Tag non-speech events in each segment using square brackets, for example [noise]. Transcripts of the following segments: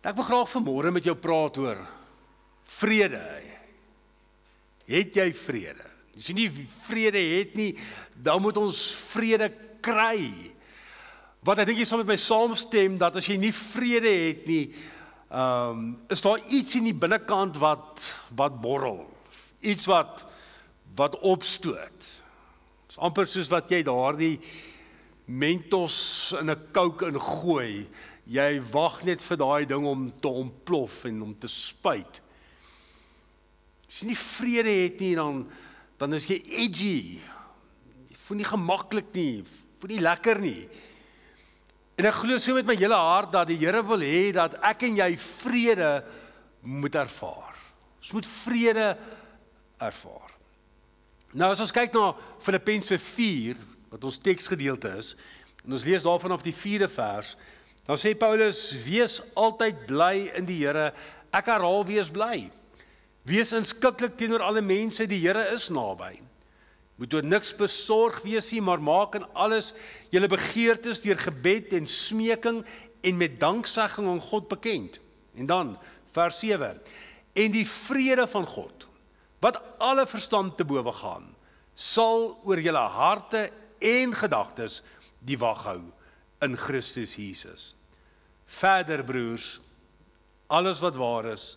Ek wil graag vanmôre met jou praat oor vrede. Het jy vrede? As jy nie vrede het nie, dan moet ons vrede kry. Wat ek dink jy sal met my saamstem dat as jy nie vrede het nie, ehm um, is daar iets in die binnekant wat wat borrel. Iets wat wat opstoot. Dit is amper soos wat jy daardie Mentos in 'n Coke ingooi. Jy wag net vir daai ding om te ontplof en om te spuit. As jy nie vrede het nie dan dan is jy edgy. Jy voel nie gemaklik nie, voel nie lekker nie. En ek glo so met my hele hart dat die Here wil hê dat ek en jy vrede moet ervaar. Ons moet vrede ervaar. Nou as ons kyk na Filippense 4 wat ons teksgedeelte is en ons lees daarvan af die 4de vers, dan sê Paulus: "Wees altyd bly in die Here. Ek herhaal wees bly. Wees inskikkelik teenoor alle mense, die Here is naby." Moet oor niks besorg wees nie, maar maak in alles julle begeertes deur gebed en smeking en met danksegging aan God bekend. En dan vers 7. En die vrede van God wat alle verstand te bowe gaan, sal oor julle harte en gedagtes die wag hou in Christus Jesus. Verder broers, alles wat waar is,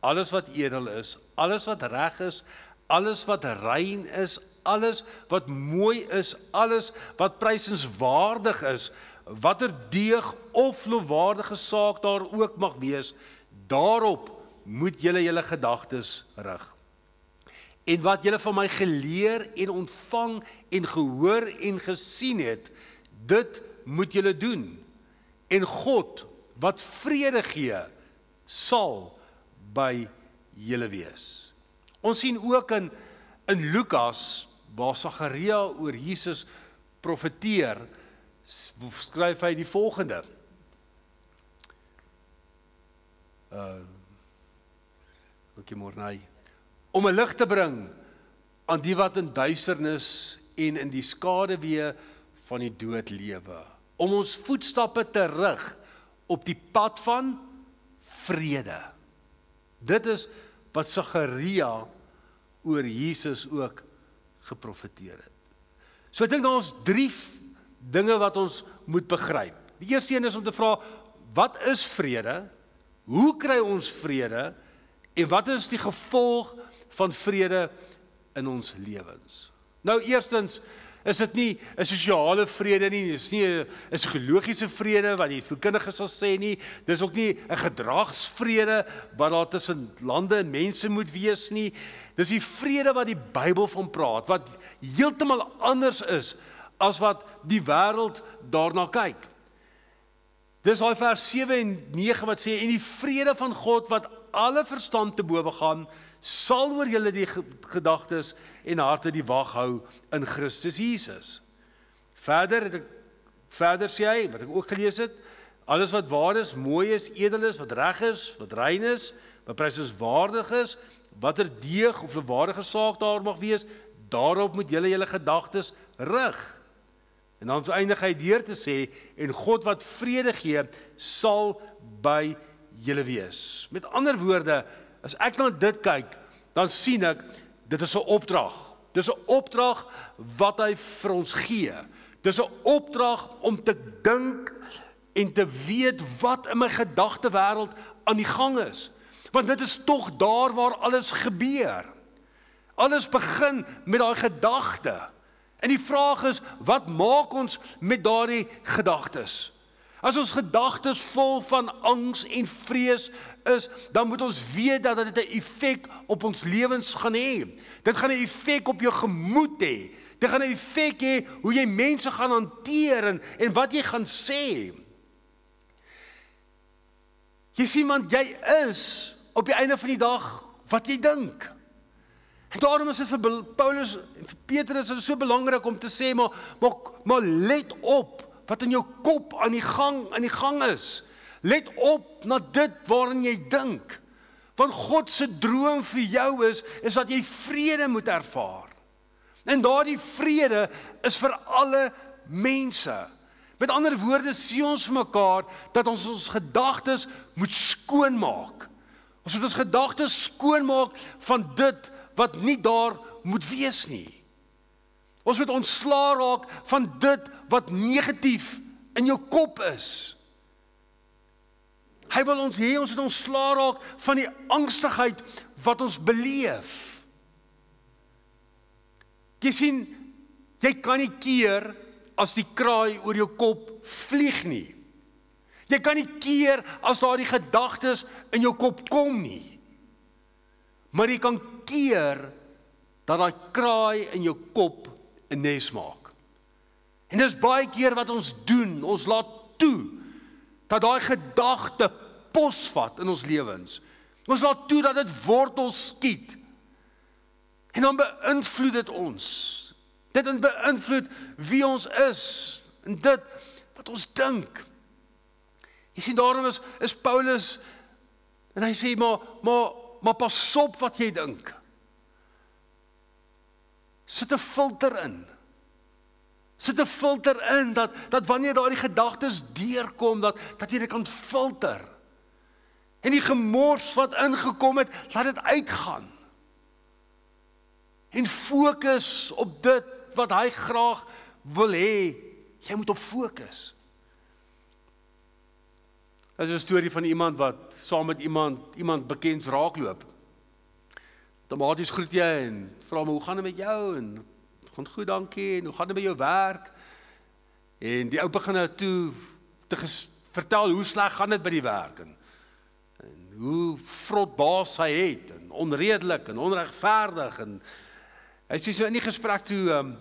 alles wat edel is, alles wat reg is, alles wat rein is, alles wat mooi is, alles wat prysenswaardig is, watter deeg of lofwaardige saak daar ook mag wees, daarop moet julle julle gedagtes rig. En wat julle van my geleer en ontvang en gehoor en gesien het, dit moet julle doen. En God wat vrede gee, sal by julle wees. Ons sien ook in in Lukas waar Sagaria oor Jesus profeteer, skryf hy die volgende. Uh Dankie Mornay. Om 'n lig te bring aan die wat in duisternis en in die skaduwee van die dood lewe, om ons voetstappe te rig op die pad van vrede. Dit is wat Sagaria oor Jesus ook geprofeteer het. So ek dink daar is drie dinge wat ons moet begryp. Die eerste een is om te vra wat is vrede? Hoe kry ons vrede? En wat is die gevolg van vrede in ons lewens? Nou eerstens is dit nie 'n sosiale vrede nie, dis nie 'n is geologiese vrede wat die sielkundiges sal sê nie, dis ook nie 'n gedragsvrede wat daar tussen lande en mense moet wees nie. Dis die vrede wat die Bybel van praat wat heeltemal anders is as wat die wêreld daarna kyk. Dis daai vers 7 en 9 wat sê en die vrede van God wat alle verstand te bowe gaan sal oor julle die gedagtes en harte die wag hou in Christus Jesus. Verder het ek verder sê hy wat ek ook gelees het, alles wat waar is, mooi is, edel is, wat reg is, wat rein is, wat prysenswaardig is, watter deeg of 'n waardige saak daar mag wees, daarop moet julle julle gedagtes rig. En dan eindig hy deur te sê en God wat vrede gee, sal by julle wees. Met ander woorde, as ek na dit kyk, dan sien ek dit is 'n opdrag. Dis 'n opdrag wat hy vir ons gee. Dis 'n opdrag om te dink en te weet wat in my gedagte wêreld aan die gang is. Want dit is tog daar waar alles gebeur. Alles begin met daai gedagte. En die vraag is, wat maak ons met daardie gedagtes? As ons gedagtes vol van angs en vrees is, dan moet ons weet dat dit 'n effek op ons lewens gaan hê. Dit gaan 'n effek op jou gemoed hê. Dit gaan 'n effek hê hoe jy mense gaan hanteer en en wat jy gaan sê. Jy sien man, jy is op die einde van die dag wat jy dink. Daarom is dit vir Paulus en vir Petrus is so belangrik om te sê maar maar maar let op wat in jou kop aan die gang aan die gang is. Let op na dit waarin jy dink. Want God se droom vir jou is is dat jy vrede moet ervaar. En daardie vrede is vir alle mense. Met ander woorde sê ons vir mekaar dat ons ons gedagtes moet skoonmaak. Ons moet ons gedagtes skoonmaak van dit wat nie daar moet wees nie. Ons moet ontslaa raak van dit wat negatief in jou kop is. Hy wil ons hê ons moet ontslaa raak van die angstigheid wat ons beleef. Jy sien, jy kan nie keer as die kraai oor jou kop vlieg nie. Jy kan nie keer as daardie gedagtes in jou kop kom nie. Maar jy kan keer dat daai kraai in jou kop 'n nes maak. En dis baie keer wat ons doen, ons laat toe dat daai gedagte posvat in ons lewens. Ons laat toe dat dit wortels skiet. En dan beïnvloed dit ons. Dit beïnvloed wie ons is en dit wat ons dink. Jy sien daarom is is Paulus en hy sê maar maar maar pas op wat jy dink. Sit 'n filter in. Sit 'n filter in dat dat wanneer daardie gedagtes deurkom dat dat jy dit kan filter. En die gemors wat ingekom het, laat dit uitgaan. En fokus op dit wat hy graag wil hê jy moet op fokus. Dit is 'n storie van iemand wat saam met iemand iemand bekends raakloop. Tomaties groet jy en vra hom hoe gaan dit met jou en gaan goed dankie en hoe gaan dit met jou werk? En die ou begin nou toe te vertel hoe sleg gaan dit by die werk en hoe vrot baas hy het en onredelik en onregverdig en hy sê so in die gesprek toe ehm um,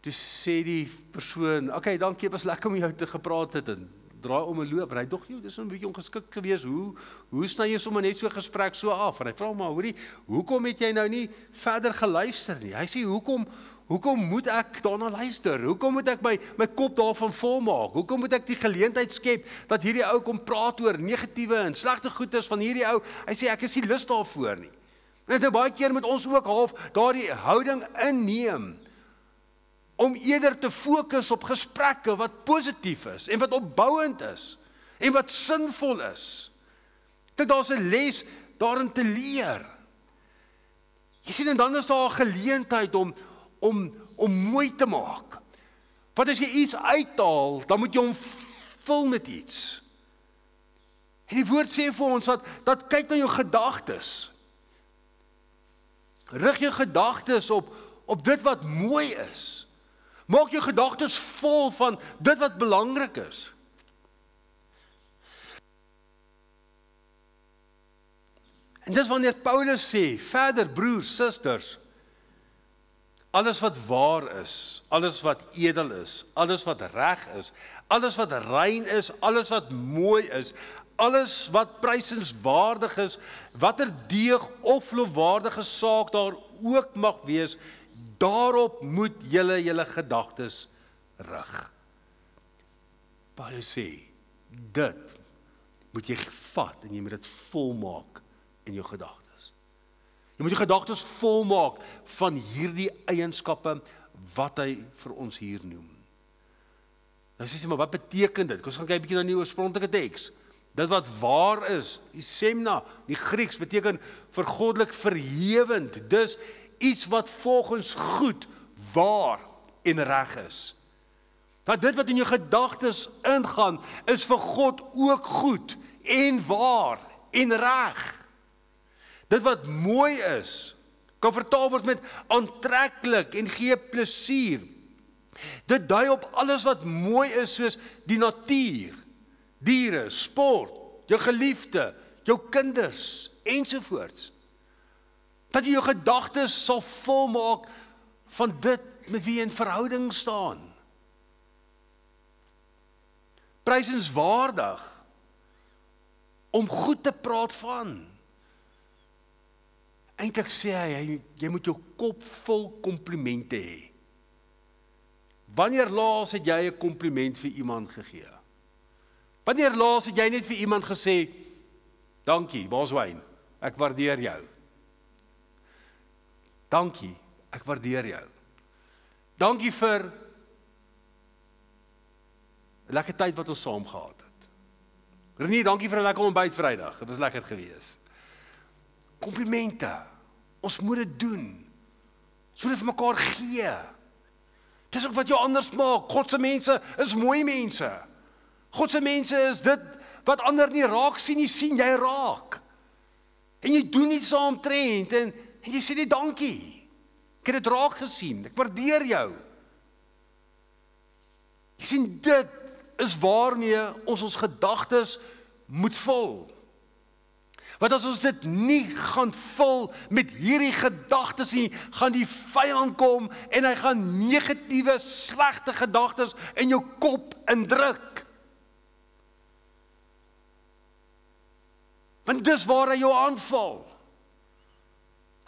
toe sê die persoon, "Oké, okay, dankie, was lekker om jou te gepraat het en draai om 'n loop. Hy dog jy dis 'n bietjie ongeskik geweest. Hoe hoe sny jy sommer net so gesprek so af? En hy vra maar, hoorie, hoekom het jy nou nie verder geluister nie? Hy sê, "Hoekom hoekom moet ek daarna luister? Hoekom moet ek my my kop daarvan volmaak? Hoekom moet ek die geleentheid skep dat hierdie ou kom praat oor negatiewe en slegte goedes van hierdie ou? Hy sê ek is nie lus daarvoor nie." Net nou baie keer moet ons ook half daardie houding inneem om eerder te fokus op gesprekke wat positief is en wat opbouend is en wat sinvol is. Dit daar's 'n les daarin te leer. Jy sien en dan is daar 'n geleentheid om om om mooi te maak. Want as jy iets uithaal, dan moet jy hom vul met iets. En die woord sê vir ons dat dat kyk na jou gedagtes. Rig jou gedagtes op op dit wat mooi is. Maak jou gedagtes vol van dit wat belangrik is. En dis wanneer Paulus sê, verder broers, susters, alles wat waar is, alles wat edel is, alles wat reg is, alles wat rein is, alles wat mooi is, alles wat prysenswaardig is, watter deeg of lofwaardige saak daar ook mag wees, Daarop moet julle julle gedagtes rig. Paulus sê dit moet jy vat en jy moet dit volmaak in jou gedagtes. Jy moet jou gedagtes volmaak van hierdie eienskappe wat hy vir ons hier noem. Nou sê jy maar wat beteken dit? Ons gaan kyk 'n bietjie na die oorspronklike teks. Dit wat waar is, die semna, die Grieks beteken vir goddelik verhewend. Dus iets wat volgens goed, waar en reg is. Dat dit wat in jou gedagtes ingaan, is vir God ook goed en waar en reg. Dit wat mooi is, kan vertaal word met aantreklik en gee plesier. Dit dui op alles wat mooi is soos die natuur, diere, sport, jou geliefde, jou kinders ensovoorts dat jy jou gedagtes sal volmaak van dit met wie jy in verhouding staan. Prysenswaardig om goed te praat van. Eintlik sê hy jy, jy moet jou kop vol komplimente hê. Wanneer laas het jy 'n kompliment vir iemand gegee? Wanneer laas het jy net vir iemand gesê dankie, Boswyn, ek waardeer jou. Dankie. Ek waardeer jou. Dankie vir 'n lekker tyd wat ons saam gehad het. Renie, dankie vir 'n lekker ontbyt Vrydag. Dit was lekker geweest. Komplimente. Ons moet dit doen. Ons moet dit vir mekaar gee. Dis ook wat jou anders maak. God se mense is mooi mense. God se mense is dit wat ander nie raak sien nie, sien jy raak. En jy doen iets saamtrent en, en jy sê net dankie. Ek het dit raak gesien. Ek waardeer jou. Jy sien dit is waarmee ons ons gedagtes moet vul. Want as ons dit nie gaan vul met hierdie gedagtes nie, gaan die vyand kom en hy gaan negatiewe, slegte gedagtes in jou kop indruk. Want dis waar hy jou aanval.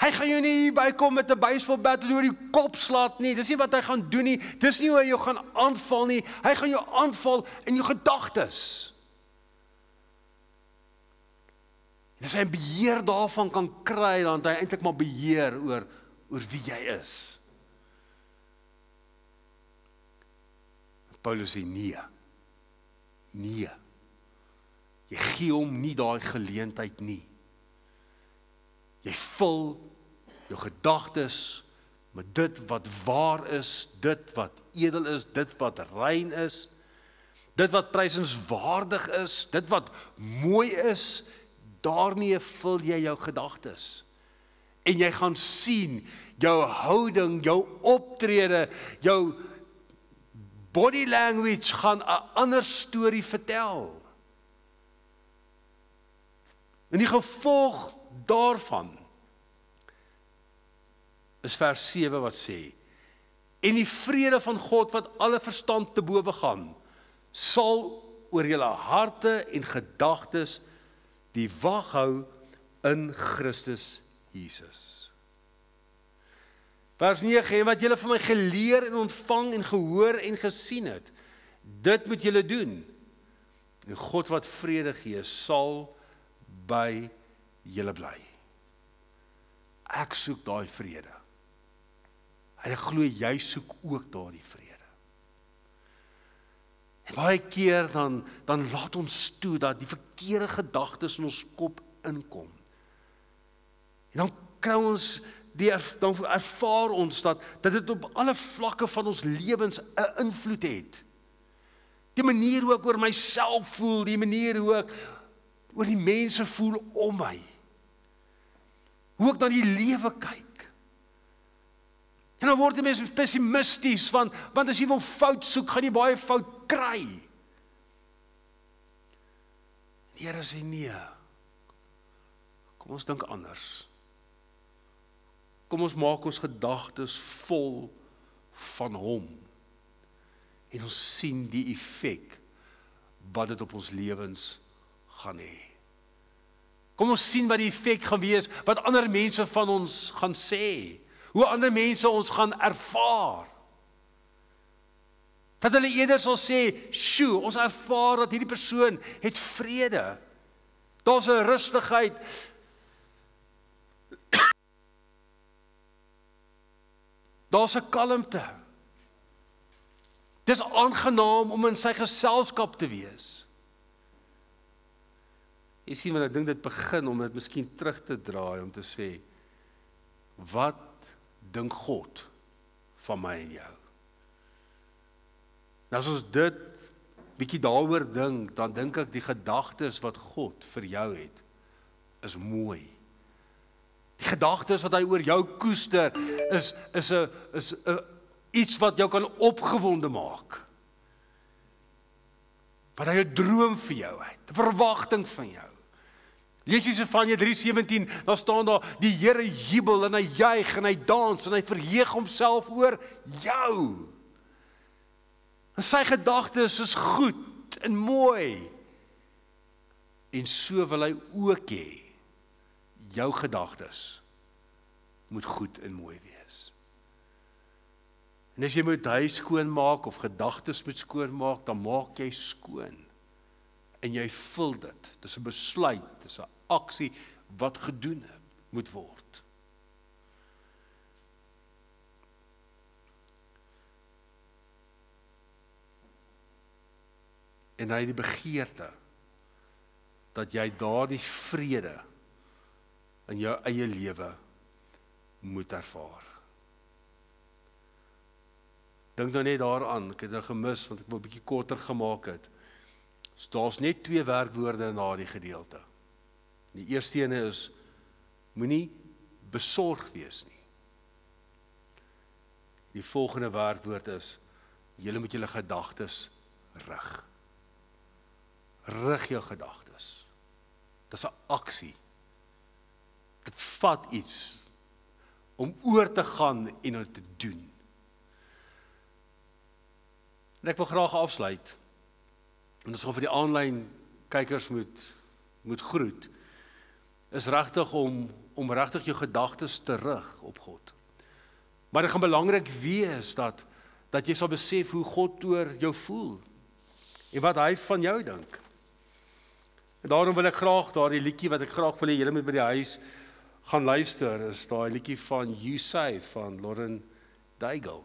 Hy gaan jou nie hier bykom met 'n baseballbat en oor die kop slaat nie. Dis nie wat hy gaan doen nie. Dis nie hoe hy jou gaan aanval nie. Hy gaan jou aanval in jou gedagtes. En as hy beheer daarvan kan kry, dan het hy eintlik maar beheer oor oor wie jy is. Paulus sê nee. Nee. Jy gee hom nie daai geleentheid nie. Jy vul jou gedagtes met dit wat waar is, dit wat edel is, dit wat rein is, dit wat prysenswaardig is, dit wat mooi is, daarmee vul jy jou gedagtes. En jy gaan sien jou houding, jou optrede, jou body language gaan 'n ander storie vertel. En die gevolg daarvan is vers 7 wat sê en die vrede van God wat alle verstand te bowe gaan sal oor julle harte en gedagtes die wag hou in Christus Jesus. Vers 9 en wat julle van my geleer en ontvang en gehoor en gesien het dit moet julle doen. En God wat vrede gee sal by julle bly. Ek soek daai vrede. En ek glo jy soek ook daardie vrede. Baie keer dan dan laat ons toe dat die verkeerde gedagtes in ons kop inkom. En dan kry ons die dan ervaar ons dat dat dit op alle vlakke van ons lewens 'n invloed het. Die manier hoe ek oor myself voel, die manier hoe ek oor die mense voel om my. Hoe ek na die lewe kyk. En dan word jy mens pessimisties want want as jy wil fout soek, gaan jy baie fout kry. Die Here sê nee. Kom ons dink anders. Kom ons maak ons gedagtes vol van hom. En ons sien die effek wat dit op ons lewens gaan hê. Kom ons sien wat die effek gaan wees wat ander mense van ons gaan sê hoe ander mense ons gaan ervaar. Dat hulle eerder sal sê, "Sjoe, ons ervaar dat hierdie persoon het vrede. Daar's 'n rustigheid. [coughs] Daar's 'n kalmte. Dis aangenaam om in sy geselskap te wees." Jy sien wanneer ek dink dit begin om dit miskien terug te draai om te sê, "Wat dink God van my en jou. Nou as ons dit bietjie daaroor dink, dan dink ek die gedagtes wat God vir jou het is mooi. Die gedagtes wat hy oor jou koester is is 'n is 'n iets wat jou kan opgewonde maak. Wat hy 'n droom vir jou het, 'n verwagting van jou. Lees jy Sefanja 3:17, dan staan daar die Here jubel en hy juig en hy dans en hy verheug homself oor jou. En sy gedagtes is goed en mooi. En so wil hy ook hê jou gedagtes moet goed en mooi wees. En as jy moet huis skoon maak of gedagtes moet skoon maak, dan maak jy skoon en jy vul dit. Dis 'n besluit, dis 'n aksie wat gedoen moet word. En hy het die begeerte dat jy daardie vrede in jou eie lewe moet ervaar. Dink nou net daaraan, ek het dit gemis want ek wou 'n bietjie korter gemaak het. So daar's net twee werkwoorde in daardie gedeelte. Die eerste een is moenie besorg wees nie. Die volgende werkwoord is julle moet julle gedagtes rig. Rig jou gedagtes. Dis 'n aksie. Dit vat iets om oor te gaan en dit te doen. En ek wil graag afsluit. En ons gaan vir die aanlyn kykers moet moet groet. Is regtig om om regtig jou gedagtes te rig op God. Maar dit gaan belangrik wees dat dat jy sal besef hoe God oor jou voel en wat hy van jou dink. En daarom wil ek graag daardie liedjie wat ek graag wil hê julle moet by die huis gaan luister, is daai liedjie van You Say van Lauren Daigle.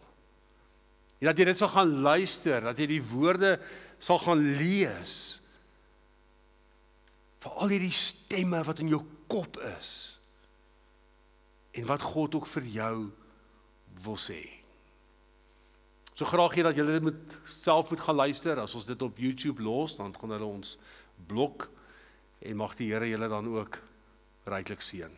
En dat jy dit sal gaan luister, dat jy die woorde sal gaan lees. Vir al hierdie stemme wat in jou kop is. En wat God ook vir jou wil sê. So graag hê dat julle dit moet self moet gaan luister as ons dit op YouTube los, dan gaan hulle ons blok en mag die Here julle dan ook ryklik seën.